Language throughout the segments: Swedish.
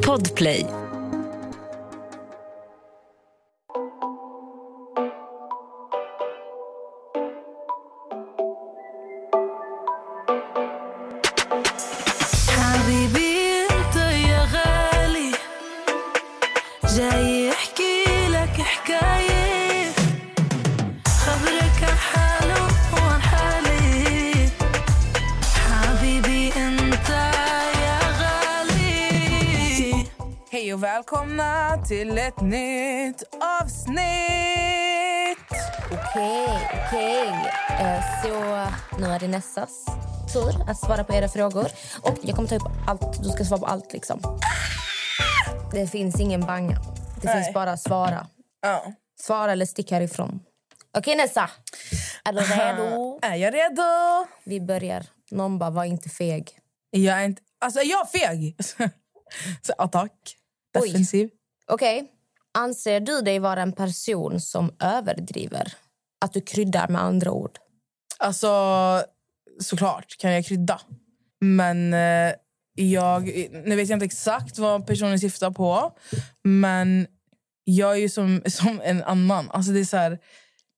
Podplay. Är det Nessas tur att svara på era frågor. Och jag kommer ta upp allt. Du ska svara på allt liksom. Det finns ingen banga. Det Nej. finns bara svara. Ja. Svara eller stick härifrån. Okej Nessa, är du redo? Är jag redo? Vi börjar. Någon bara, var inte feg. Jag är inte... Alltså, är jag feg? Så attack. Defensiv. Okej. Anser du dig vara en person som överdriver? Att du kryddar med andra ord? Alltså, såklart kan jag krydda. Men eh, jag... Nu vet jag inte exakt vad personen syftar på. Men jag är ju som, som en annan. Alltså det är så här,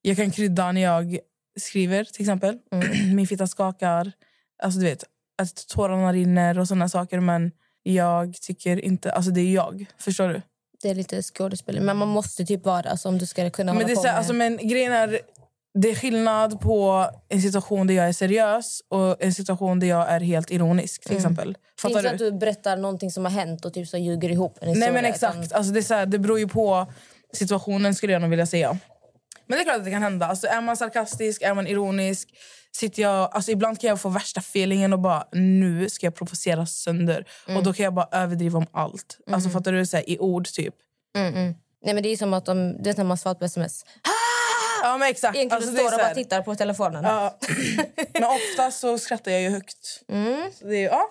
jag kan krydda när jag skriver, till exempel. Min fitta skakar. Alltså du vet, att tårarna rinner och såna saker. Men jag tycker inte... Alltså det är jag. Förstår du? Det är lite skådespel. Men man måste typ vara alltså, om du ska kunna Men, hålla det är på så här, med... alltså, men grejen är, det är skillnad på en situation där jag är seriös och en situation där jag är helt ironisk. till exempel. Det är Fattar inte du? att du berättar någonting som har hänt och typ så ljuger ihop en Nej historia. men exakt. utan- Alltså, det, är så här, det beror ju på situationen skulle jag nog vilja säga. Men det är klart att det kan hända. Alltså, är man sarkastisk, är man ironisk? Sitter jag, alltså, ibland kan jag få värsta feelingen och bara nu ska jag provocera sönder. Mm. Och då kan jag bara överdriva om allt. Alltså fattar du? Så här, I ord typ. Mm, mm. Nej men det är som att de, det är när man svarar på sms. Ja men exakt. Egentligen Alltså, du står och bara tittar på telefonen. Ja. Men ofta så skrattar jag ju högt. Mm. Det ja.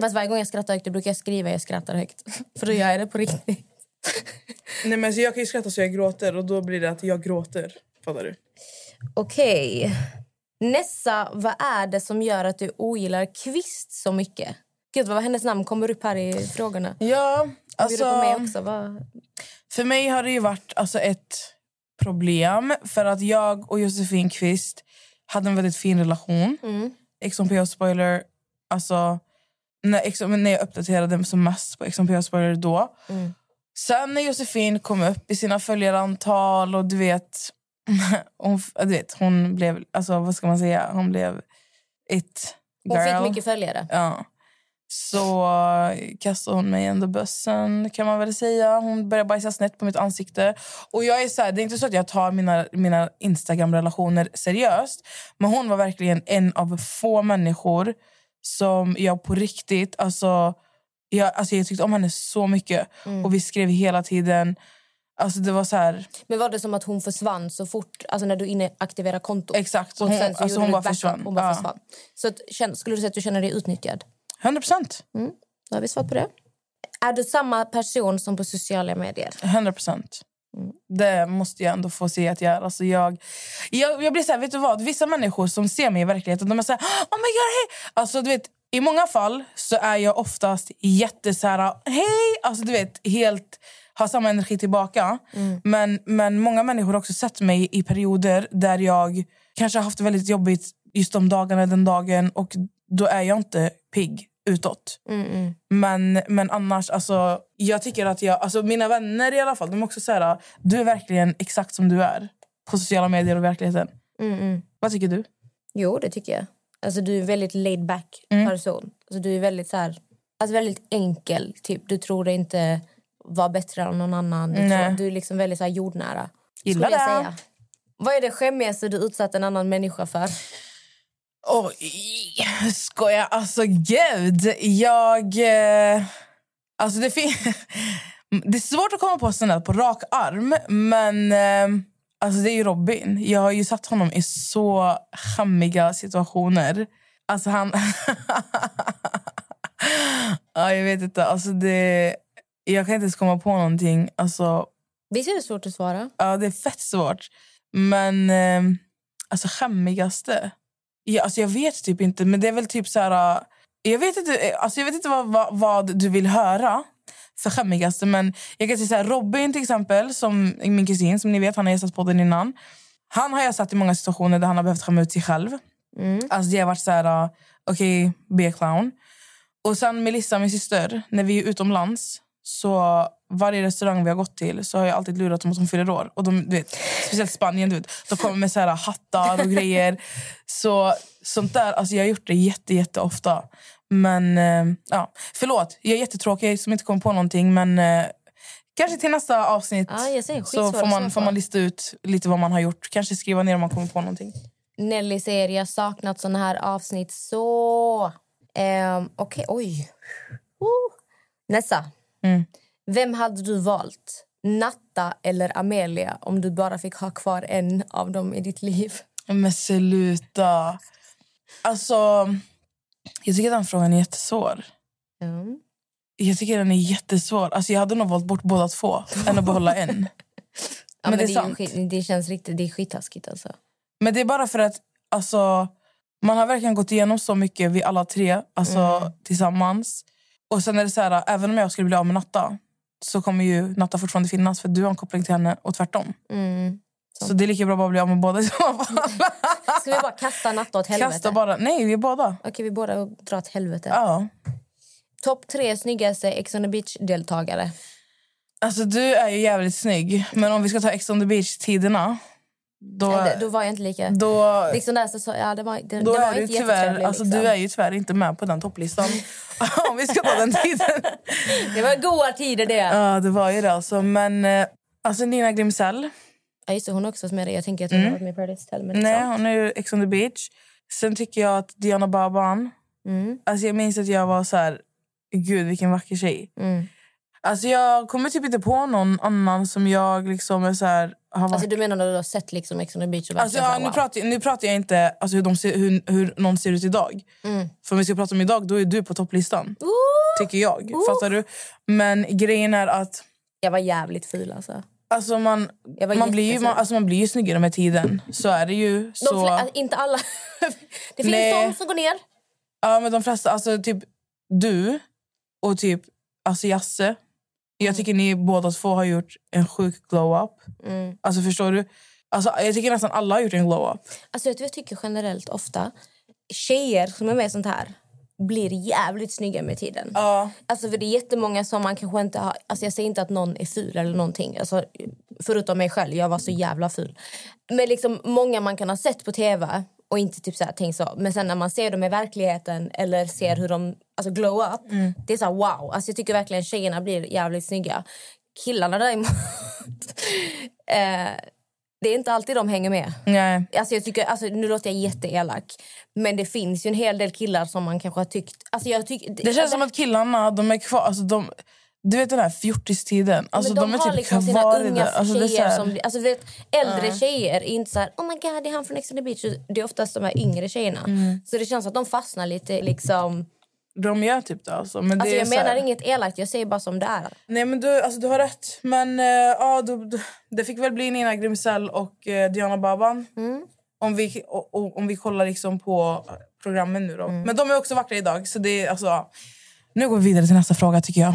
Fast varje gång jag skrattar högt brukar jag skriva jag skrattar högt. För då gör jag det på riktigt. Nej, men så jag kan ju skratta så jag gråter och då blir det att jag gråter. Fattar du? Okej. Nessa, vad är det som gör att du ogillar Kvist så mycket? Gud, vad hennes namn kommer upp här i frågorna. Ja, Alltså... på mig också. Vad... För mig har det ju varit alltså, ett problem. För att jag och Josefin Kvist hade en väldigt fin relation. Mm. XMPH spoiler, alltså när, när jag uppdaterade som mest på XMPH spoiler då. Mm. Sen när Josefin kom upp i sina följarantal och du vet, hon, du vet, hon blev, alltså vad ska man säga, hon blev it Hon girl. fick mycket följare. Ja. Så kastade hon mig under bussen kan man väl säga. Hon började bajsa snett på mitt ansikte. Och jag är så här, det är inte så att jag tar mina, mina Instagram-relationer seriöst. Men hon var verkligen en av få människor som jag på riktigt... Alltså, jag, alltså jag tyckte om henne så mycket. Och vi skrev hela tiden. Alltså det var så här... Men var det som att hon försvann så fort, alltså när du inaktiverade kontot? Exakt. Och Hon, sen så alltså hon bara backup, försvann. Hon bara Ja. försvann. Så att, skulle du säga att du känner dig utnyttjad? 100 procent. Då har vi svarat på det. Är du samma person som på sociala medier? 100 procent. Det måste jag ändå få se att jag är. Alltså jag, jag, jag blir så här, vet du vad? Vissa människor som ser mig i verkligheten, de är så här, oh my god, hej! Alltså du vet, i många fall så är jag oftast jätte så här, hej! Alltså du vet, helt har samma energi tillbaka. Men, men många människor har också sett mig i perioder där jag kanske har haft det väldigt jobbigt just de dagarna, den dagen och då är jag inte pigg utåt. Men, men annars, alltså, jag tycker att jag... Alltså, mina vänner i alla fall, de är också så här, du är verkligen exakt som du är på sociala medier och verkligheten. Vad tycker du? Jo, det tycker jag. Alltså, du är en väldigt laid back Mm. person. Alltså, du är väldigt, så här, alltså, väldigt enkel. Typ. Du tror dig inte vara bättre än någon annan. Du, tror, du är liksom väldigt så här, jordnära. Gillar det. Vad är det skämmigaste du utsatt en annan människa för? Oj, skojar. Alltså gud. Jag... Eh, alltså det, fin- det är svårt att komma på där på rak arm. Men eh, alltså det är ju Robin. Jag har ju satt honom i så skämmiga situationer. Alltså han... ja, jag vet inte. Alltså det... Jag kan inte ens komma på någonting. Alltså, Visst är det svårt att svara? Ja, det är fett svårt. Men eh, alltså skämmigaste? Ja, alltså jag vet typ inte, men det är väl typ så här... Jag vet inte, alltså jag vet inte vad, vad, vad du vill höra för skämmigaste. Men jag kan säga så här, Robin till exempel, som min kusin, som ni vet, han har gästat podden innan. Han har jag satt i många situationer där han har behövt skämma ut sig själv. Alltså det har varit så här, uh, okej, okay, be clown. Och sen Melissa, min syster, när vi är utomlands så varje restaurang vi har gått till så har jag alltid lurat dem att de fyller år. Och de, du vet, speciellt Spanien, du vet, de kommer med så här hattar och grejer. Så sånt där, alltså jag har gjort det jätte, jätte ofta. Men eh, ja, förlåt, jag är jättetråkig som inte kommer på någonting. Men eh, kanske till nästa avsnitt säger, så får man, får man lista ut lite vad man har gjort. Kanske skriva ner om man kommer på någonting. Nelly säger jag saknat såna här avsnitt så... Ehm, Okej, oj. Uh. Nessa. Mm. Vem hade du valt? Natta eller Amelia om du bara fick ha kvar en av dem i ditt liv? Men sluta. Alltså, jag tycker den frågan är jättesvår. Mm. Jag tycker den är jättesvår. Alltså, jag hade nog valt bort båda två än att behålla en. Ja, Men det är det, är sant. skit, det känns riktigt det är skittaskigt. Alltså. Men det är bara för att alltså, man har verkligen gått igenom så mycket, vi alla tre, alltså, Mm. tillsammans. Och sen är det så här, även om jag skulle bli av med Natta så kommer ju Natta fortfarande finnas för du har en koppling till henne och tvärtom. Mm. Så det är lika bra att bli av med båda i så fall. Ska vi bara kasta Natta åt helvete? Kasta bara. Nej, vi båda. Okej, vi båda drar åt helvete. Ja. Topp tre snyggaste Ex on the beach-deltagare. Alltså du är ju jävligt snygg, men om vi ska ta Ex on the beach-tiderna då, Ja, Då var jag inte lika... då, Liksom där, så, ja, det var, det, då det var är du inte tyvärr, jättetrevligt. alltså, liksom. du är ju tyvärr inte med på den topplistan. om vi ska ta den tiden. Det var goda tider det. Ja, det var ju det alltså. Men eh, alltså Nina Grimsell, Ja, just det, hon är också med det. Jag tänker att hon har varit med i Paradise Hotel. Men nej, liksom. hon är ju Ex on the beach. Sen tycker jag att Diana Baban, Mm, alltså jag minns att jag var så här, gud vilken vacker tjej. mm. Alltså jag kommer typ inte på någon annan som jag liksom är så här, varit Alltså, du menar när du har sett liksom Ex on the beach och Alltså, så ja, nu, wow. pratar, jag- nu pratar jag inte alltså, hur, de ser, hur, hur någon ser ut idag. Mm. För om vi ska prata om idag, då är du på topplistan. Ooh, Tycker jag. Fattar du? Men grejen är att jag var jävligt ful alltså. alltså, man, man, blir ju, man, alltså, man blir ju snyggare med tiden. Så är det ju. De Så, fle- alltså, inte alla. det finns Nej. de som går ner. ja, men de flesta, alltså typ du och typ alltså, Jasse. Jag tycker ni båda två har gjort en sjuk glow-up. Mm. Alltså förstår du? Alltså, jag tycker nästan alla har gjort en glow-up. Alltså, vet du jag tycker generellt ofta? Tjejer som är med i sånt här blir jävligt snygga med tiden. Ja. Alltså för det är jättemånga som man kanske inte har... Alltså jag säger inte att någon är ful eller någonting. Alltså, förutom mig själv, jag var så jävla ful. Men liksom många man kan ha sett på tv och inte typ så här, tänkt så. Men sen när man ser dem i verkligheten eller ser hur de alltså glow up. Det är så här, wow. Alltså jag tycker verkligen tjejerna blir jävligt snygga. Killarna däremot... eh, det är inte alltid de hänger med. Nej. Alltså jag tycker, alltså nu låter jag jätteelak. Men det finns ju en hel del killar som man kanske har tyckt... Alltså jag tyck, Det känns som att killarna de är kvar... Alltså de, du vet den här fjortistiden. Alltså men de, de, har typ liksom sina unga det. Alltså det tjejer här, som... Alltså du vet, äldre tjejer är inte så här... Oh my god, det är han från Ex on the beach. Det är oftast de här yngre tjejerna. Mm. Så det känns att de fastnar lite liksom... de gör typ det. Alltså. Men det Alltså är jag så här, menar inget elakt, jag säger bara som det är. Nej men du, alltså, du har rätt. Men eh, ja, du, du, det fick väl bli Nina Grimsell och eh, Diana Baban. Mm. Om, vi, och, och, om vi kollar liksom på programmen nu då. Mm. Men de är också vackra idag. Så det alltså. Nu går vi vidare till nästa fråga tycker jag.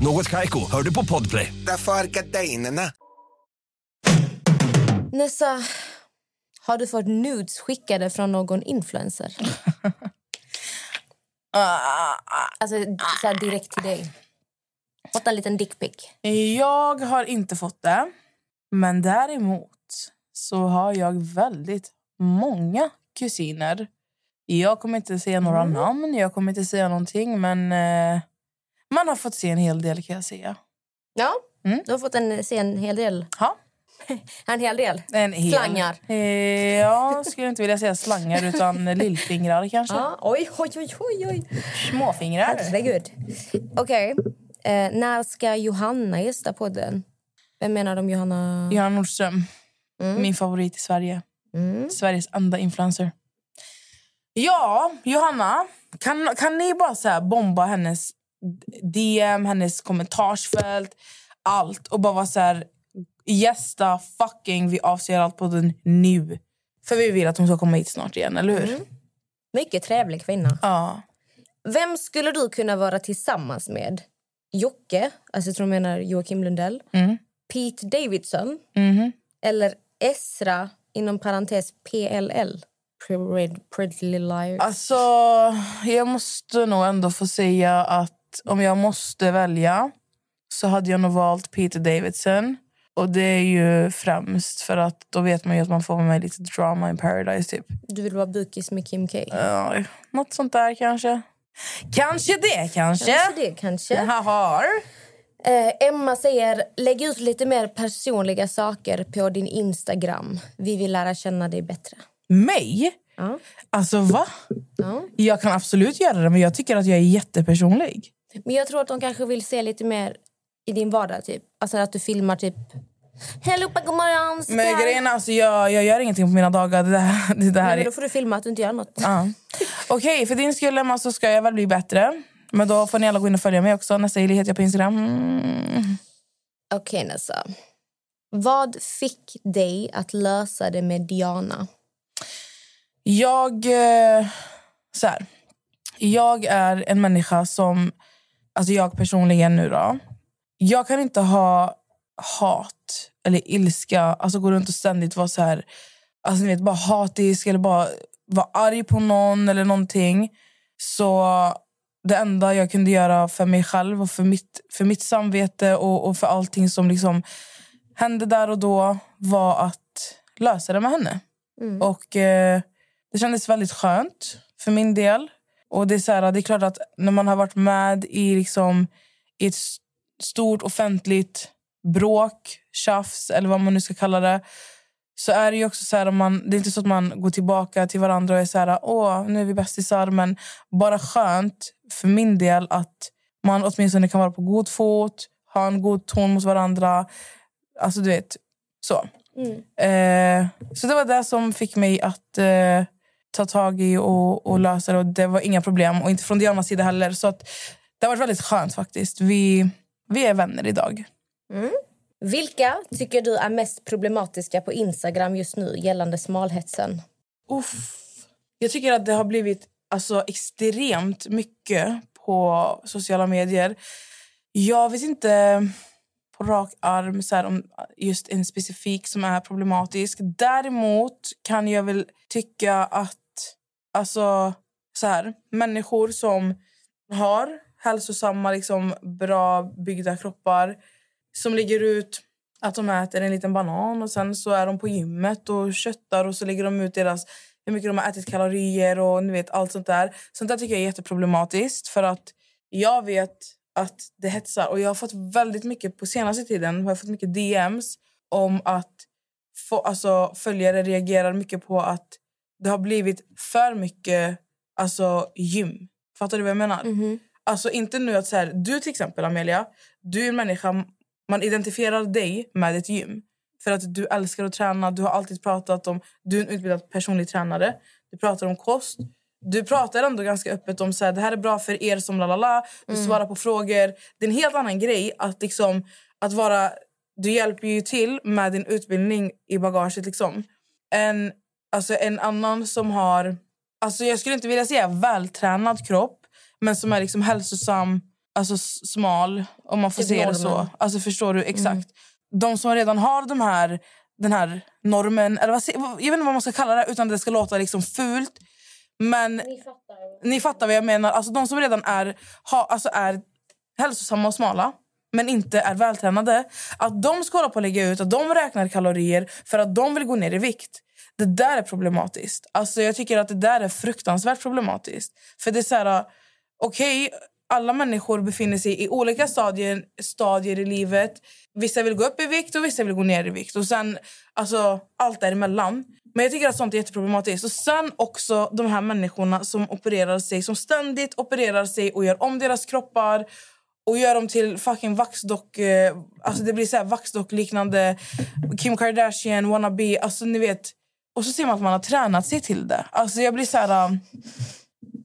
Något Kaiko, hör du på Podplay. Därför är gardinerna. Nessa, har du fått nudes skickade från någon influencer? Alltså så här direkt till dig. Fått en liten dickpic. Jag har inte fått det. Men däremot så har jag väldigt många kusiner. Jag kommer inte säga några Mm. namn, jag kommer inte säga någonting. Men eh, man har fått se en hel del kan jag säga. Ja, Mm. du har fått en, se en hel del. Ja. En hel del. En hel. Slangar. Eh, ja, skulle inte vilja säga slangar utan lillfingrar kanske. Ja, oj, oj, oj, oj, oj. Småfingrar. Herregud. Okej. Eh, när ska Johanna gästa podden? Vem menar de Johanna? Johanna Nordström. Min favorit i Sverige. Sveriges enda influencer. Ja, Johanna. Kan, kan ni bara så bomba hennes DM, hennes kommentarsfält, allt och bara vara så här gästa fucking vi avser allt på den nu. För vi vill att hon ska komma hit snart igen, eller hur? Mycket trevlig kvinna. Ja. Vem skulle du kunna vara tillsammans med? Jocke, alltså jag tror menar Joakim Lundell. Mm. Pete Davidson. Mhm. Eller Esra, inom parentes PLL. Pretty, Liars. Alltså, jag måste nog ändå få säga att om jag måste välja så hade jag nog valt Peter Davidson. Och det är ju främst för att då vet man ju att man får med lite drama in paradise typ. Du vill vara bukis med Kim K. Ja, något sånt där kanske. Kanske det kanske. Kanske det, kanske. Har. Eh, Emma säger lägg ut lite mer personliga saker på din Instagram. Vi vill lära känna dig bättre. Mig? Ja. Alltså va? Ja. Jag kan absolut göra det men jag tycker att jag är jättepersonlig. Men jag tror att de kanske vill se lite mer i din vardag. Typ. Alltså att du filmar typ... Hej allihopa, god morgon! Men här." grejen alltså, jag, jag gör ingenting på mina dagar. Det, där, det, där Nej, men då får du filma att du inte gör något. Ja. Okej, för din skull Emma, så ska jag väl bli bättre. Men då får ni alla gå in och följa mig också. Nästa heter jag på Instagram. Mm. Okej, Nessa. Vad fick dig att lösa det med Diana? Jag... Eh, så här. Jag är en människa som... Alltså jag personligen nu då. Jag kan inte ha hat eller ilska. Alltså gå runt och ständigt vara så här... Alltså ni vet, bara hatisk eller bara vara arg på någon eller någonting. Så det enda jag kunde göra för mig själv och för mitt, för mitt samvete och, och för allting som liksom hände där och då var att lösa det med henne. Och eh, Det kändes väldigt skönt för min del. Och Det är så här, det är klart att när man har varit med i, liksom, i ett stort offentligt bråk, tjafs eller vad man nu ska kalla det så är det ju också så här, man, det är inte så att man går tillbaka till varandra och är så här, åh, nu är vi bästisar. Men bara skönt för min del att man åtminstone kan vara på god fot, ha en god ton mot varandra. Alltså du vet, så. Eh, så det var det som fick mig att eh, ta tag i och, och lösa det. Och det var inga problem. Och inte från Dianas sida heller. Så att, det har varit väldigt skönt faktiskt. Vi, vi är vänner idag. Vilka tycker du är mest problematiska på Instagram just nu gällande smalhetsen? Uff. Jag tycker att det har blivit alltså, extremt mycket på sociala medier. Jag vet inte på rak arm så här, om just en specifik som är problematisk. Däremot kan jag väl tycka att alltså, så här, människor som har hälsosamma, liksom, bra byggda kroppar som ligger ut att de äter en liten banan och sen så är de på gymmet och köttar och så lägger de ut deras hur mycket de har ätit kalorier och ni vet allt sånt där. Sånt där tycker jag är jätteproblematiskt för att jag vet att det hetsar och jag har fått väldigt mycket på senaste tiden har jag fått mycket DMs om att få, alltså, följare reagerar mycket på att det har blivit för mycket alltså, gym. Fattar du vad jag menar? Alltså inte nu att så här, du till exempel Amelia, du är en människa, man identifierar dig med ett gym. För att du älskar att träna, du har alltid pratat om, du är en utbildad personlig tränare. Du pratar om kost. Du pratar ändå ganska öppet om så här, det här är bra för er som lalala. Du svarar på frågor. Det är en helt annan grej att liksom, att vara, du hjälper ju till med din utbildning i bagaget liksom. En, alltså en annan som har, alltså jag skulle inte vilja säga vältränad kropp, men som är liksom hälsosam, alltså smal, om man får Typ säga det så. Alltså förstår du? Exakt. De som redan har de här, den här normen, eller vad, se- jag vet inte vad man ska kalla det utan det ska låta liksom fult. Men ni fattar vad jag menar. Alltså de som redan är, ha, alltså är hälsosamma och smala men inte är vältränade. Att de ska hålla på att lägga ut att de räknar kalorier för att de vill gå ner i vikt. Det där är problematiskt. Alltså jag tycker att det där är fruktansvärt problematiskt. För det är så här, äh, okej, okay, alla människor befinner sig i olika stadier, stadier i livet. Vissa vill gå upp i vikt och vissa vill gå ner i vikt. Och sen alltså, allt däremellan. Men jag tycker att sånt är jätteproblematiskt. Och sen också de här människorna som opererar sig, som ständigt opererar sig och gör om deras kroppar och gör dem till fucking vaxdock... Eh, alltså det blir så här vaxdock-liknande Kim Kardashian, wannabe. Alltså ni vet. Och så ser man att man har tränat sig till det. Alltså jag blir så här... um,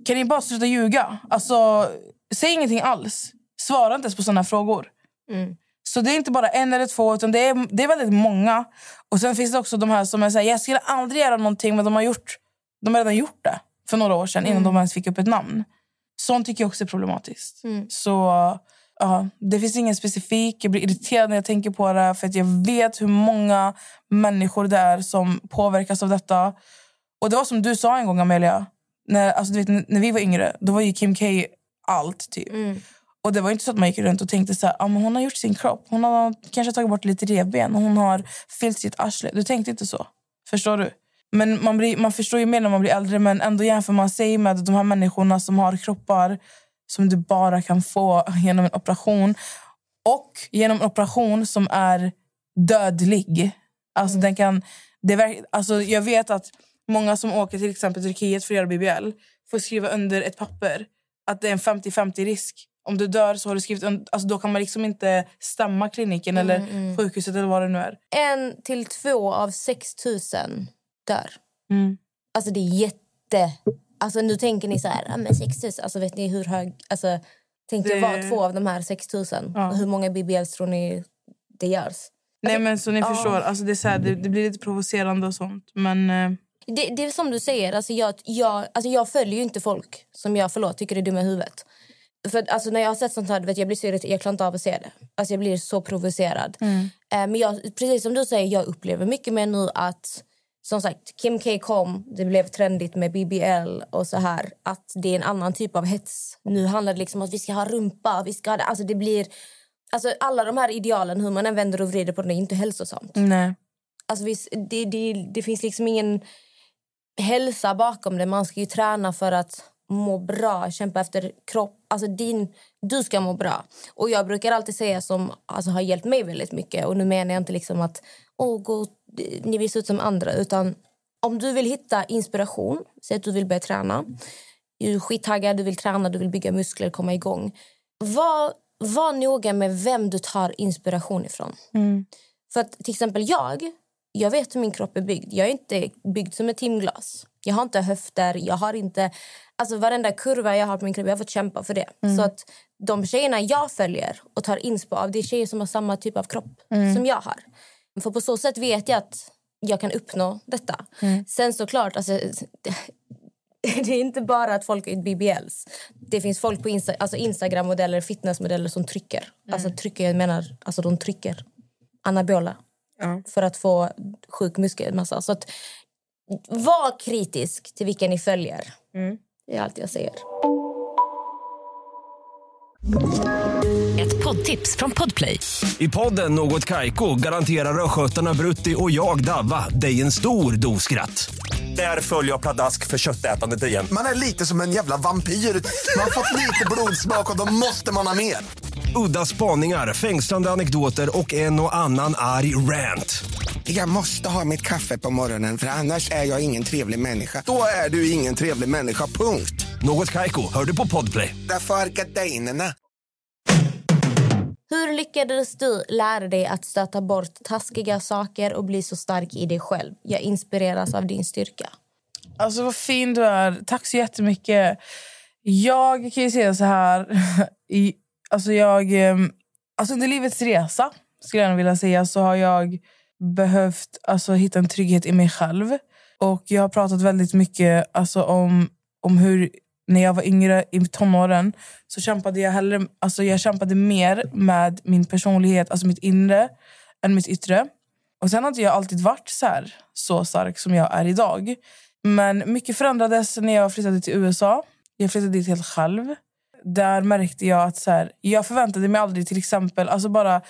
Kan ni bara sluta ljuga? Alltså, säg ingenting alls. Svara inte ens på såna frågor. Så det är inte bara en eller två, utan det är, det är väldigt många. Och sen finns det också de här som är så här, jag skulle aldrig göra någonting, men de har, gjort, de har redan gjort det för några år sedan innan de ens fick upp ett namn. Sånt tycker jag också är problematiskt. Så ja, det finns ingen specifik. Jag blir irriterad när jag tänker på det, för att jag vet hur många människor det är som påverkas av detta. Och det var som du sa en gång, Amelia. När, alltså, du vet, när vi var yngre, då var ju Kim K allt. typ. Och det var inte så att man gick runt och tänkte så här, ah, men hon har gjort sin kropp. Hon har kanske tagit bort lite revben. Hon har fyllt sitt arsle. Du tänkte inte så. Förstår du? Men man, blir, man förstår ju mer när man blir äldre. Men ändå jämför man sig med de här människorna som har kroppar som du bara kan få genom en operation. Och genom en operation som är dödlig. Alltså den kan, det är, verk- alltså jag vet att många som åker till exempel till Turkiet för att göra BBL får skriva under ett papper att det är en 50-50 risk. Om du dör så har du skrivit under, alltså då kan man liksom inte stämma kliniken eller sjukhuset eller vad det nu är. En till två av 6 000 dör. Mm. Alltså det är jätte... Alltså nu tänker ni så här, ah, men 6 000, alltså vet ni hur hög... Alltså, tänk Det- vara två av de här 6 000. Ja. Hur många BBLs tror ni det görs? Nej men så ni förstår, alltså det, är så här, det, det blir lite provocerande och sånt. Men eh, Det, det är som du säger, alltså jag, jag, alltså jag följer ju inte folk som jag förlåt, tycker är dumma i huvudet. För alltså när jag har sett sånt här, vet, jag blir så irriterad, jag klarar inte av att se det. Alltså jag blir så provocerad. Eh, men jag, precis som du säger, jag upplever mycket mer nu att som sagt, Kim K kom, det blev trendigt med BBL och så här. Att det är en annan typ av hets. Nu handlar det liksom om att vi ska ha rumpa, vi ska ha det. Alltså det blir... Alltså alla de här idealen, hur man än vänder och vrider på det, är inte hälsosamt. nej. Alltså det, det, det finns liksom ingen hälsa bakom det. Man ska ju träna för att må bra, kämpa efter kropp. Alltså din, du ska må bra. Och jag brukar alltid säga som alltså, har hjälpt mig väldigt mycket. Och nu menar jag inte liksom att Åh, gå, ni vill se ut som andra. Utan om du vill hitta inspiration, säg att du vill börja träna. Du är skittaggad, du vill träna, du vill bygga muskler, komma igång. Var, var noga med vem du tar inspiration ifrån. För att till exempel jag, jag vet hur min kropp är byggd. Jag är inte byggd som ett timglas. Jag har inte höfter, jag har inte... Alltså varenda kurva jag har på min kropp, jag har fått kämpa för det. Så att de tjejerna jag följer och tar inspo av, det är tjejer som har samma typ av kropp som jag har. För på så sätt vet jag att jag kan uppnå detta. Sen såklart, alltså, det, det är inte bara att folk gjort BBLs. Det finns folk på Insta, alltså Instagram-modeller, fitnessmodeller som trycker. Alltså trycker, jag menar, alltså de trycker anabola för att få sjuk muskelmassa. Så att, var kritisk till vilka ni följer. Det är allt jag säger. Ett poddtips från Podplay. I podden Något Kaiko garanterar östgötarna Brutti och jag, Davva, dig en stor dos skratt. Där följer jag pladask för köttätandet igen. Man är lite som en jävla vampyr. Man har fått lite blodsmak och då måste man ha mer. Udda spaningar, fängslande anekdoter och en och annan arg rant. Jag måste ha mitt kaffe på morgonen för annars är jag ingen trevlig människa. Då är du ingen trevlig människa, punkt. Något Kaiko, hör du på Podplay. Därför är gardinerna. Hur lyckades du lära dig att stöta bort taskiga saker och bli så stark i dig själv? Jag inspireras av din styrka. Alltså vad fin du är. Tack så jättemycket. Jag kan ju säga så här. I, alltså jag, ehm, alltså under livets resa skulle jag vilja säga så har jag behövt alltså, hitta en trygghet i mig själv. Och Jag har pratat väldigt mycket alltså, om, om hur när jag var yngre i tonåren så kämpade jag, hellre, alltså, jag kämpade mer med min personlighet, alltså mitt inre, än mitt yttre. Och Sen har inte jag alltid varit så här så stark som jag är idag. Men mycket förändrades när jag flyttade till USA. Jag flyttade dit helt själv. Där märkte jag att så här, jag förväntade mig aldrig till exempel alltså bara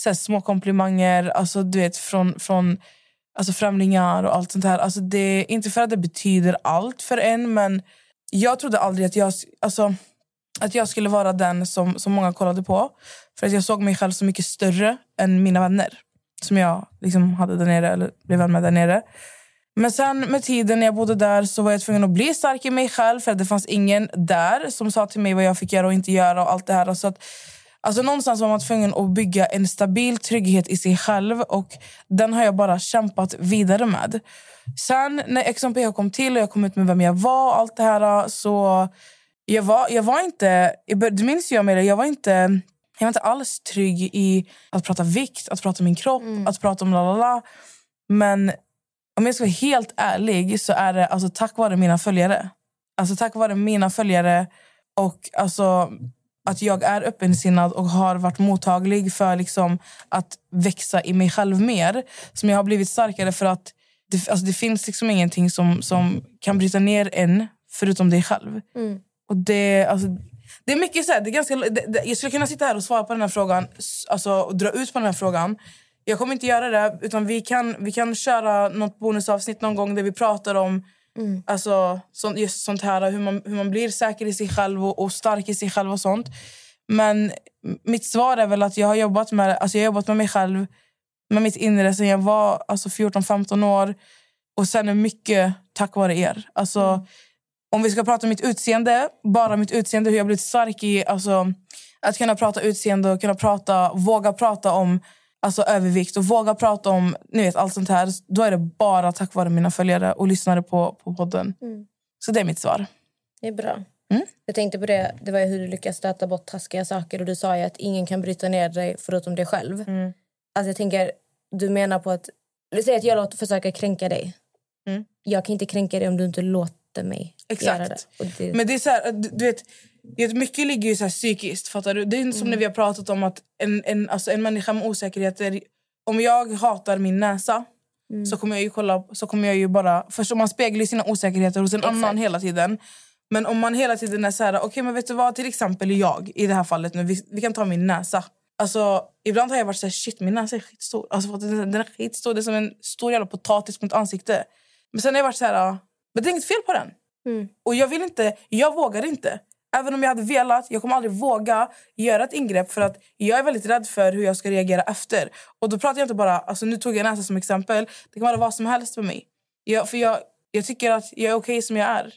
så här, små komplimanger alltså, du vet, från, från alltså, främlingar och allt sånt här. Alltså, det, inte för att det betyder allt för en, men jag trodde aldrig att jag... Alltså, att jag skulle vara den som, som många kollade på. För att jag såg mig själv så mycket större än mina vänner. Som jag liksom hade där nere, eller blev vän med där nere. Men sen med tiden när jag bodde där så var jag tvungen att bli stark i mig själv. För att det fanns ingen där som sa till mig vad jag fick göra och inte göra. och allt det här. Så att, alltså någonstans var man tvungen att bygga en stabil trygghet i sig själv. Och Den har jag bara kämpat vidare med. Sen när XMPH kom till och jag kom ut med vem jag var och allt det här så... Jag var, jag var inte... Du minns jag med det, jag var inte... Jag var inte alls trygg i att prata vikt, att prata om min kropp, att prata om la la la. Men om jag ska vara helt ärlig så är det alltså tack vare mina följare. Alltså tack vare mina följare och alltså att jag är öppensinnad och har varit mottaglig för liksom att växa i mig själv mer. Som jag har blivit starkare för att det, alltså det finns liksom ingenting som, som kan bryta ner en förutom dig själv. Och det, alltså, det är mycket så här, det är ganska, det, det, Jag skulle kunna sitta här och svara på den här frågan alltså, och dra ut på den här frågan. Jag kommer inte göra det. utan Vi kan, vi kan köra något bonusavsnitt någon gång där vi pratar om alltså, sånt, just sånt här. Hur man, hur man blir säker i sig själv och, och stark i sig själv och sånt. Men mitt svar är väl att jag har jobbat med, alltså jag har jobbat med mig själv, med mitt inre sen jag var alltså 14-15 år. Och sen är mycket tack vare er. Alltså, Om vi ska prata om mitt utseende, bara mitt utseende, hur jag blivit stark i alltså, att kunna prata utseende och kunna prata, våga prata om alltså, övervikt och våga prata om ni vet, allt sånt här. Då är det bara tack vare mina följare och lyssnare på, på podden. Så det är mitt svar. Det är bra. Mm. Jag tänkte på det, det var hur du lyckas stöta bort taskiga saker. Och Du sa ju att ingen kan bryta ner dig förutom dig själv. Mm. Alltså jag tänker, du menar på att... Säger att jag låter försöka kränka dig. Mm. Jag kan inte kränka dig om du inte låter mig Exakt. göra det. Det Men det är så här, du, du vet, mycket ligger ju så psykiskt. Fattar du? Det är som när vi har pratat om att en, en, alltså en människa med osäkerheter... Om jag hatar min näsa så kommer jag ju kolla, så kommer jag ju bara... Först man speglar sina osäkerheter hos en annan hela tiden. Men om man hela tiden är så här, okej men vet du vad, till exempel jag i det här fallet nu, vi, vi kan ta min näsa. Alltså, ibland har jag varit så här, shit min näsa är skitstor. Alltså, den, den är skitstor, det är som en stor jävla potatis på mitt ansikte. Men sen har jag varit så här, men det är inget fel på den. Och jag vill inte, jag vågar inte. Även om jag hade velat, jag kommer aldrig våga göra ett ingrepp för att jag är väldigt rädd för hur jag ska reagera efter. Och då pratar jag inte bara, alltså nu tog jag näsa som exempel, det kan vara vad som helst för mig. Jag, för jag, jag tycker att jag är okej som jag är.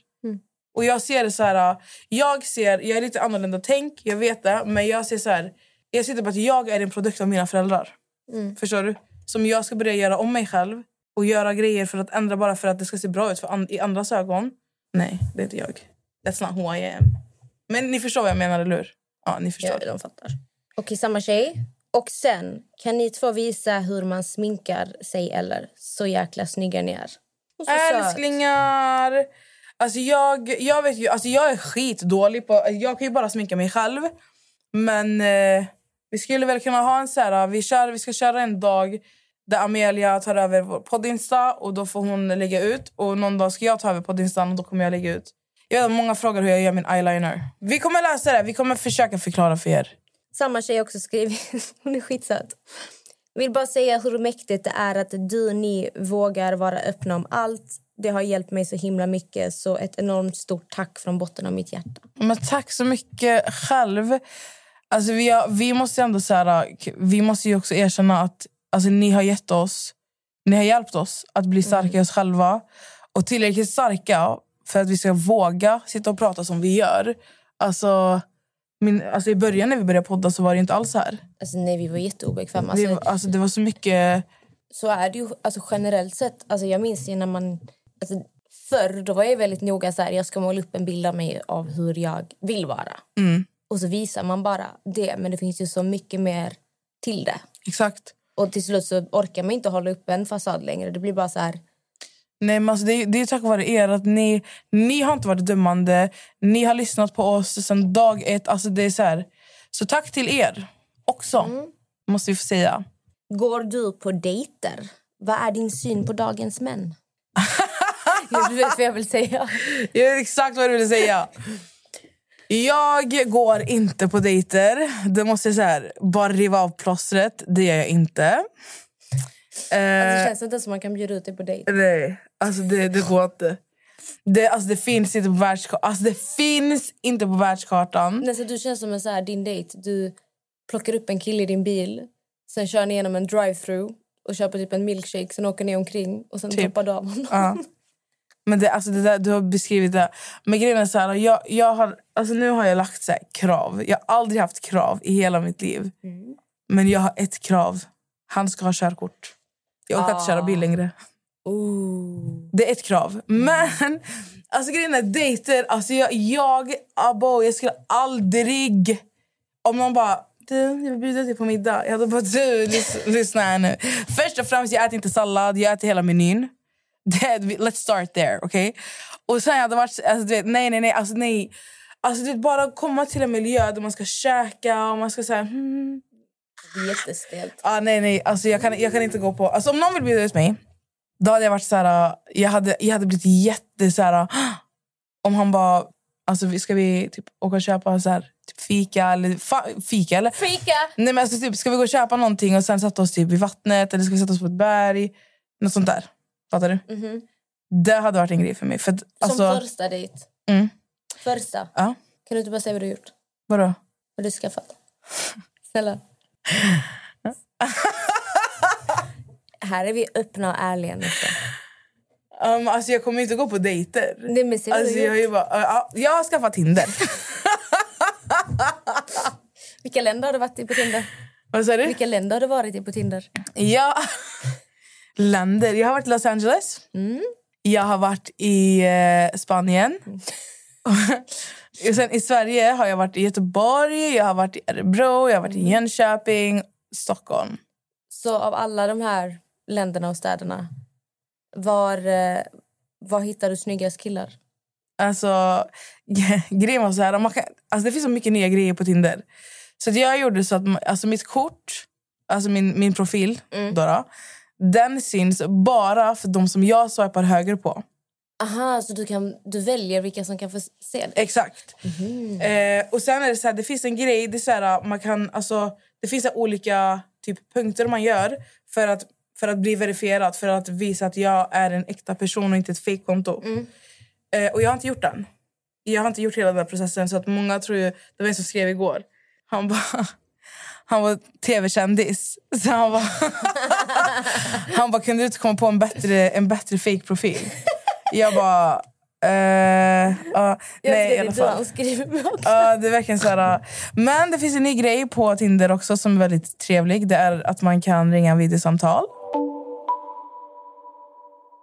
Och jag ser det så här, jag ser, jag är lite annorlunda tänk, jag vet det, men jag ser så här, jag ser typ att jag är en produkt av mina föräldrar. Förstår du? Som jag ska börja göra om mig själv och göra grejer för att ändra bara för att det ska se bra ut för an- i andras ögon. Nej, det är inte jag. That's not who I am. Men ni förstår vad jag menar, eller hur? Ja, ni förstår. Ja, de fattar. Okej, samma tjej. Och sen kan ni två visa hur man sminkar sig eller så jäkla snygga ni är. Så söt. Älsklingar! Alltså jag, jag, vet ju, alltså jag är skitdålig på... Jag kan ju bara sminka mig själv. Men eh, vi skulle väl kunna ha en så här... Vi, kör, vi ska köra en dag där Amelia tar över vår poddinsta och då får hon lägga ut. Och någon dag ska jag ta över poddinstan och då kommer jag lägga ut. Jag vet många frågar hur jag gör min eyeliner. Vi kommer läsa det. Vi kommer försöka förklara för er. Samma tjej också skrivit. Hon är skitsöt. Vill bara säga hur mäktigt det är att du ni vågar vara öppna om allt. Det har hjälpt mig så himla mycket. Så ett enormt stort tack från botten av mitt hjärta. Men tack så mycket själv. Alltså vi, har, vi måste ändå så här, vi måste ju också erkänna att alltså, ni har gett oss, ni har hjälpt oss att bli starka i oss själva. Och tillräckligt starka för att vi ska våga sitta och prata som vi gör. Alltså, min, alltså I början när vi började podda så var det inte alls så här. Alltså, nej, vi var jätteobekväma. Alltså, alltså, det var så mycket... så är det ju alltså, generellt sett. Alltså, jag minns ju när man... Alltså, förr då var jag väldigt noga så här, jag ska måla upp en bild av mig av hur jag vill vara. Och så visar man bara det, men det finns ju så mycket mer till det. Exakt. Och till slut så orkar man inte hålla upp en fasad längre. Det blir bara så här... Nej, men alltså det, det är tack vare er. att ni, ni har inte varit dömande. Ni har lyssnat på oss sedan dag ett. Alltså det är så, här. så tack till er också, måste vi få säga. Går du på dejter? Vad är din syn på dagens män? du vet vad jag vill säga. Jag vet exakt vad du vill säga. Jag går inte på dejter. Det måste jag säga. Bara riva av plåstret. Det gör jag inte. Alltså, Eh, det känns inte som man kan bjuda ut dig på dejt. Nej, alltså det, det går inte. Det, alltså, det finns inte på världskartan. Alltså, det finns inte på världskartan. Nästan, du känns som en så här, din dejt. Du plockar upp en kille i din bil, sen kör ni igenom en drive-through och köper typ en milkshake, sen åker ni omkring och sen Typ. droppar du av honom. Ja. Men det, alltså det där, du har beskrivit det. Men grejen är så här, jag, jag har, alltså nu har jag lagt så krav. Jag har aldrig haft krav i hela mitt liv. Men jag har ett krav. Han ska ha körkort. Jag orkar inte köra bil längre. Ooh. Det är ett krav. Men alltså grejen är dejter. Alltså jag, jag, abo, jag skulle aldrig... Om någon bara... Du, jag vill bjuda dig på middag. Jag hade bara... Du, lys, lyssna här nu. Först och främst, jag äter inte sallad. Jag äter hela menyn. Det, let's start there, okay? Och sen hade varit... Alltså, du vet, nej, nej, nej. Alltså, nej. Alltså, du vet, bara komma till en miljö där man ska käka och man ska säga... Hmm, Det är jättestelt. Ah, nej, nej. Alltså, jag, kan, jag kan inte gå på... Alltså, om någon vill bjuda ut mig, då hade jag varit så här... Jag hade, jag hade blivit jätte... Så här, om han bara... Alltså, ska vi typ åka och köpa så här, typ fika? Eller, fa, fika eller? Fika! Nej, men alltså, typ, ska vi gå och köpa någonting och sen sätta oss typ vid vattnet? Eller ska vi sätta oss på ett berg? Något sånt där. Fattar du? Mhm. Det hade varit en grej för mig. För, att, Som alltså, första dejt. Mm. Första. Ja. Kan du inte bara säga vad du har gjort? vadå? Vad du skaffat? Snälla. Här är vi öppna och ärliga. Um, alltså, jag kommer inte gå på dejter. Nej, men vad Alltså, jag, är bara, ja, jag har skaffat Tinder. Vilka länder har du varit i på Tinder? Vad sa du? Vilka länder har du varit i på Tinder? Ja. Länder. Jag har varit i Los Angeles. Jag har varit i eh, Spanien. Och Sen I Sverige har jag varit i Göteborg, jag har varit i Örebro, jag har varit i Jönköping, Stockholm. Så av alla de här länderna och städerna, var, eh, var hittar du snyggast killar? Alltså, grejen var så här, man kan, alltså det finns så mycket nya grejer på Tinder. Så jag gjorde så att alltså mitt kort, alltså min, min profil, då då, den syns bara för de som jag swipar höger på. Aha, så du, kan, du väljer vilka som kan få se det? Exakt. Eh, och sen är det så här, det finns en grej, det är så här, man kan, alltså, det finns så olika typ, punkter man gör för att, för att bli verifierad, för att visa att jag är en äkta person och inte ett fejkkonto. Eh, och jag har inte gjort den. Jag har inte gjort hela den här processen så att många tror ju, det var en som skrev igår, han bara han var tv-kändis. Så han bara, han bara, kunde du inte komma på en bättre, en bättre fake-profil? Jag bara, eh, ja, nej i alla fall. Han skriver mig också. Ja, det är verkligen så här, men det finns en ny grej på Tinder också som är väldigt trevlig. Det är att man kan ringa videosamtal.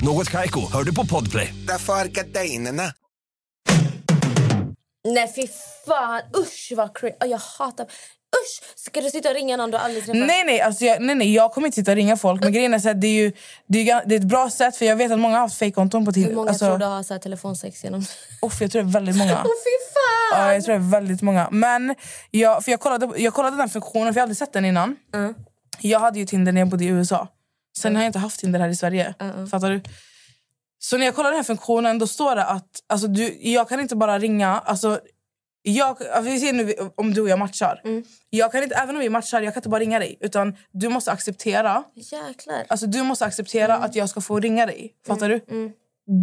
Något Kaiko, hör du på Podplay. Därför är gardinerna. Nej, fy fan. Usch, vad crazy. Jag hatar... Usch! Ska du sitta och ringa någon du aldrig träffat? Nej, nej, alltså jag, nej, nej, jag kommer inte sitta och ringa folk. Men grejen är så här, det, är ju, det, är, ju- det är ett bra sätt, för jag vet att många har haft fejkkonton på Tinder. Hur många Alltså, tror du har så här telefonsex genom... uff, jag tror det är väldigt många. Åh, fy fan! Ja, jag tror det är väldigt många. Men jag, för jag, kollade, jag kollade den funktionen, för jag hade sett den innan. Jag hade ju Tinder när jag bodde i USA. Sen har jag inte haft Tinder här i Sverige. Fattar du? Så när jag kollade den här funktionen, då står det att alltså, du, jag kan inte bara ringa... Alltså, jag, alltså, vi ser nu om du och jag matchar. Jag kan inte, även om vi matchar, jag kan inte bara ringa dig. Utan du måste acceptera Jäklar. Alltså du måste acceptera att jag ska få ringa dig. Fattar du?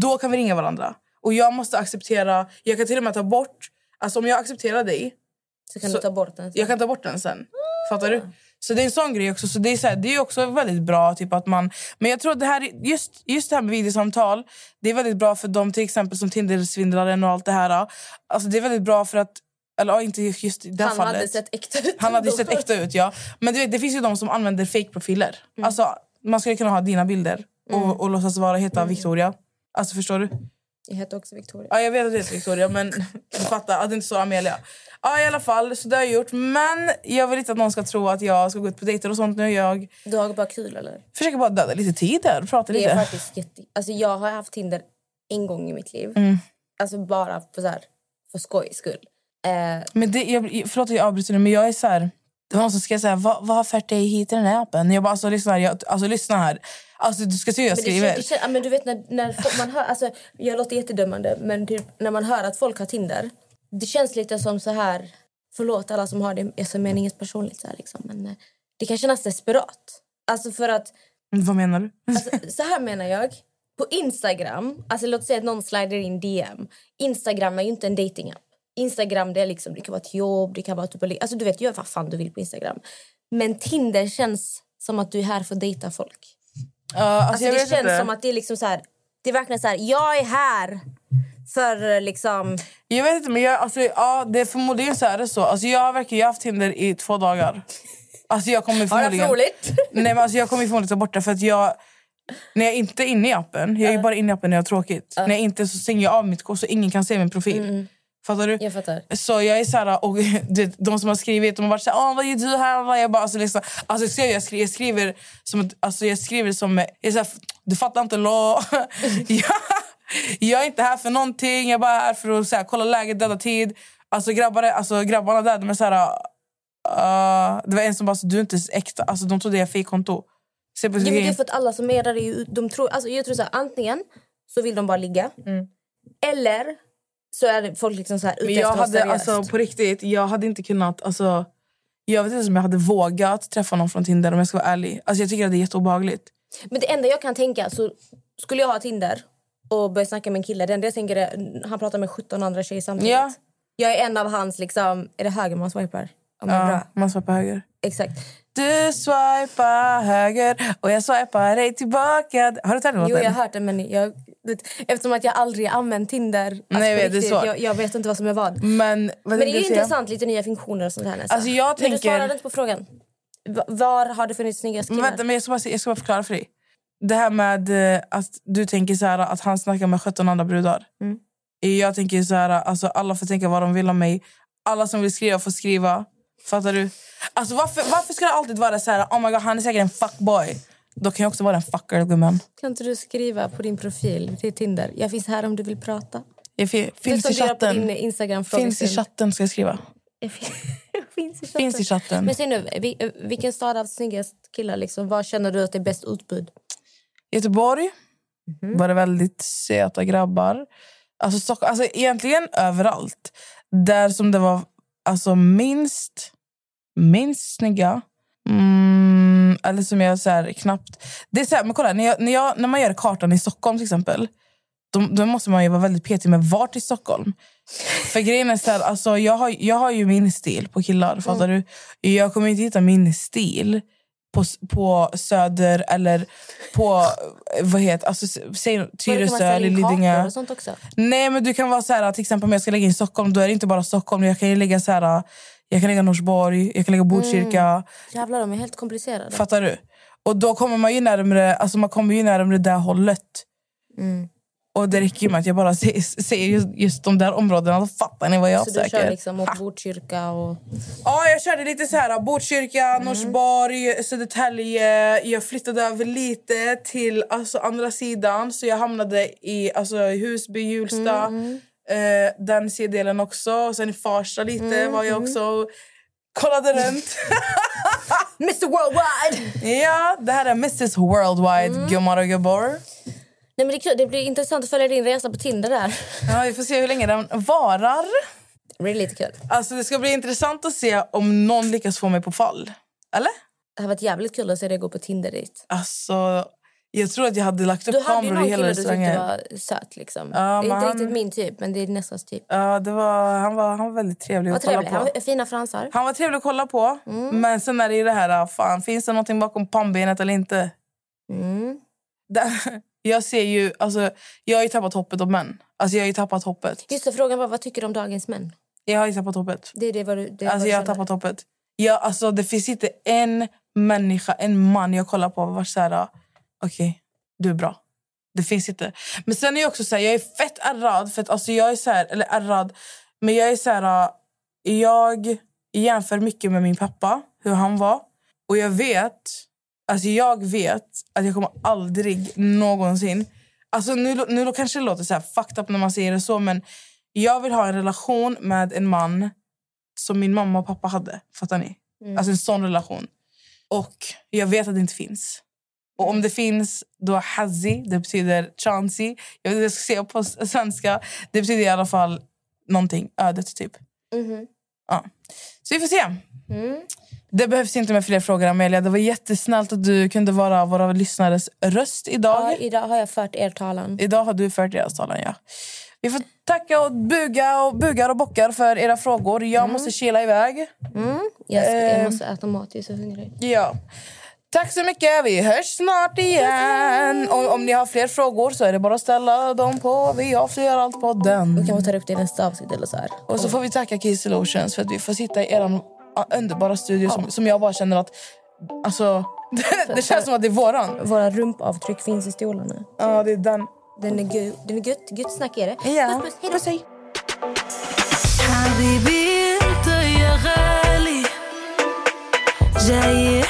Då kan vi ringa varandra. Och jag måste acceptera, jag kan till och med ta bort, alltså om jag accepterar dig, Så kan så- du ta bort den. sen. jag kan ta bort den sen. Fattar du? Så det är en sån grej också. Så det är, så här, det är också väldigt bra typ att man... Men jag tror att det här, just, just det här med videosamtal, det är väldigt bra för dem till exempel som Tinder-svindlaren och allt det här. Alltså det är väldigt bra för att, eller inte just i det Han fallet. hade sett äkta ut. Han hade sett äkta ut, ja. Men du vet, det finns ju de som använder fake-profiler. Alltså, man skulle kunna ha dina bilder och, och låtsas vara heta Victoria. Alltså förstår du? Jag heter också Victoria. Ja, jag vet att det heter Victoria, men du fattar. Att det inte så Amelia. Ja, i alla fall. Så det har jag gjort. Men jag vill inte att någon ska tro att jag ska gå ut på dejter och sånt nu. Jag Du har bara kul eller? försöker bara döda lite tid där och prata Det lite. är faktiskt jätte... Alltså jag har haft Tinder en gång i mitt liv. Mm. Alltså bara på så här, för skojs skull. Eh, Men det, jag, förlåt att jag avbryter nu, men jag är så här... Det var någon som skrev så här, vad, vad har fört dig hit i den här appen? Jag bara, alltså lyssna här. Jag, alltså, lyssna här. Alltså, du ska se hur jag Men, det, skriver. kän- det, ja, men du vet när, när folk, man hör, alltså, jag låter jättedömande men typ, när man hör att folk har Tinder det känns lite som så här förlåt alla som har det, alltså, menar inget personligt så här, liksom, men eh, det kan kännas desperat. Alltså för att, Vad menar du? alltså, så här menar jag. På Instagram, alltså låt säga att någon slider in DM. Instagram är ju inte en datingapp. Instagram det är liksom, det kan vara ett jobb, det kan vara typ, alltså du vet gör vad fan du vill på Instagram. Men Tinder känns som att du är här för att dejta folk. Ja, alltså, Alltså, det känns inte. som att det är liksom så här, det är verkligen så här, jag är här för liksom... Jag vet inte, men jag, alltså, ja, det förmodligen så är det så. Alltså, jag har verkligen jag har haft Tinder i två dagar. Alltså, jag kommer Har förmodligen... haft roligt? Nej, men alltså, jag kommer förmodligen ta bort det för att jag... När jag inte är inne i appen, jag är bara inne i appen när jag har tråkigt. När jag inte så stänger jag av mitt kort så ingen kan se min profil. Fattar du? Jag fattar. Så jag är så här, och de som har skrivit, de har varit så här, vad gör du här? Jag bara, alltså, liksom, alltså, jag, skriver, jag, skriver, jag skriver som, alltså, jag skriver som, jag är så här, du fattar inte lo. jag, jag är inte här för någonting, jag är bara här för att så här, kolla läget, döda tid. Alltså, grabbar, är- alltså grabbarna där, de är så här, uh, det var en som bara, så, du är inte äkta. Alltså, de trodde jag fick konto. Se på Ja, men det är för att alla som är där, är ju- de tror, alltså, jag tror så här, antingen så vill de bara ligga. Eller så är folk liksom så här ute Men jag hade, seriöst. alltså, på riktigt, jag hade inte kunnat... Alltså, jag vet inte om jag hade vågat träffa någon från Tinder om jag ska vara ärlig. Alltså, jag tycker att det är jätteobehagligt. Men det enda jag kan tänka, så skulle jag ha Tinder och börja snacka med en kille, det enda jag tänker är han pratar med 17 andra tjejer samtidigt. Ja. Jag är en av hans, liksom, är det höger man swipar? Om Ja, bra. man swipar höger. Exakt. Du swipar höger och jag swipar dig tillbaka. Har du tagit Jo, låten? jag har hört det, men jag, eftersom att jag aldrig använt Tinder, alltså, Nej, jag vet, det är svårt. jag, jag vet inte vad som är vad. Men, vad Men det är ju intressant, lite nya funktioner och sånt här. Nästan. Alltså, jag Men du tänker- svarade inte på frågan. Va- Var har det funnits snyggast Men killar? vänta, men jag ska, bara, jag ska bara förklara för dig. Det här med eh, att du tänker så här, att han snackar med 17 andra brudar. Mm. Jag tänker så här, alltså, alla får tänka vad de vill om mig. Alla som vill skriva får skriva. Fattar du? Alltså, varför, varför ska det alltid vara så här, oh my god, han är säkert en fuckboy? Då kan jag också vara en fucker, gumman. Kan inte du skriva på din profil till Tinder? Jag finns här om du vill prata. Jag fi- finns i chatten. Instagram Finns i chatten ska jag skriva. finns i chatten. Finns i chatten. Men säg nu, vi- vilken stad har snyggast killar? Liksom? Var känner du att det är bäst utbud? Göteborg Mhm. var det väldigt söta grabbar. Alltså, Stockholm, alltså egentligen överallt. Där som det var alltså, minst, minst snygga. Mm, eller som jag så här, knappt... Det är så här, men kolla, när, jag, när, jag, när man gör kartan i Stockholm till exempel. Då, då måste man ju vara väldigt petig med vart i Stockholm. För grejen är så här, alltså, jag, har, jag har ju min stil på killar. Fattar du? Jag kommer inte hitta min stil på, på Söder eller på vad heter, alltså, säg Tyresö eller Lidingö. och sånt också? Nej, men du kan vara så här, till exempel om jag ska lägga in Stockholm, då är det inte bara Stockholm. Jag kan ju lägga så här, jag kan lägga Norsborg, jag kan lägga Botkyrka. Jävlar, de är helt komplicerade. Fattar du? Och då kommer man ju närmare, alltså man kommer ju närmare det hållet. Mm. Och det räcker ju med att jag bara ser, ser just, just de där områdena, då fattar ni vad jag Så du söker. kör liksom mot Botkyrka och... Ja, jag körde lite så här Botkyrka, Norsborg, Södertälje. Jag flyttade över lite till alltså, andra sidan. Så jag hamnade i alltså, Husby, Hjulsta. Eh, den C-delen också. Och sen i Farsta lite var jag också och kollade runt. Mr Worldwide! ja, det här är Mrs Worldwide, gummor och gubbor. Nej, men det, är kul. det blir intressant att följa din resa på Tinder där. Ja, vi får se hur länge den varar. Det blir lite kul. Alltså, det ska bli intressant att se om någon lyckas få mig på fall. Eller? Det har varit jävligt kul att se dig gå på Tinder dit. Alltså, jag tror att jag hade lagt upp Du hade ju kameror någon i hela kille du tyckte restaurangen. var söt. Liksom. Ja, det är inte han- riktigt min typ, men det är nästas typ. Ja, det var, han, var, han var väldigt trevlig Vad att kolla trevligt. på. Han fina fransar. Han var trevlig att kolla på. Men sen är det ju det här, fan, finns det någonting bakom pannbenet eller inte? Mm. Jag ser ju, alltså, jag har ju tappat hoppet om män. Alltså jag har ju tappat hoppet. Just det, frågan var vad tycker du om dagens män? Jag har ju tappat hoppet. Det är det vad du, det Alltså vad du jag har tappat hoppet. Jag, alltså, det finns inte en människa, en man jag kollar på och var så här, okej, du är bra. Det finns inte. Men sen är jag också så här, jag är fett ärrad. För att, alltså, jag är så här, eller ärrad, men jag är så här, jag jämför mycket med min pappa, hur han var. Och jag vet, alltså jag vet att jag kommer aldrig någonsin... Alltså nu, nu kanske det låter så här fucked up när man säger det så, men Jag vill ha en relation med en man som min mamma och pappa hade. Fattar ni? Alltså en sån relation. Och jag vet att det inte finns. Och om det finns, då Hazi, det betyder chancy. Jag vet inte jag ska säga på svenska. Det betyder i alla fall någonting, ödet typ. Ja. Så vi får se. Det behövs inte med fler frågor Amelia. Det var jättesnällt att du kunde vara våra lyssnares röst idag. Ja, idag har jag fört er talan. Idag har du fört deras talan, ja. Vi får tacka och buga och bugar och bockar för era frågor. Jag måste kila iväg. Jag, ska, jag Eh. måste äta mat, jag är så hungrig. Ja. Tack så mycket. Vi hörs snart igen. Om, om ni har fler frågor så är det bara att ställa dem på Vi avslöjar allt på den. Vi kan få ta upp det i nästa avsnitt. Eller så här. Och så får vi tacka Kiss Illusions för att vi får sitta i er ah, underbara studio som, som jag bara känner att... Alltså, det, känns som att det är våran. Våra rumpavtryck finns i stolarna. Ja, det är den. Den är, gu, den är gött. Gött snack är det. Ja. Puss, puss. Puss, hej.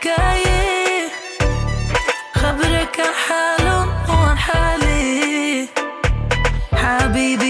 حكاية خبرك عن حاله وعن حالي. حبيبي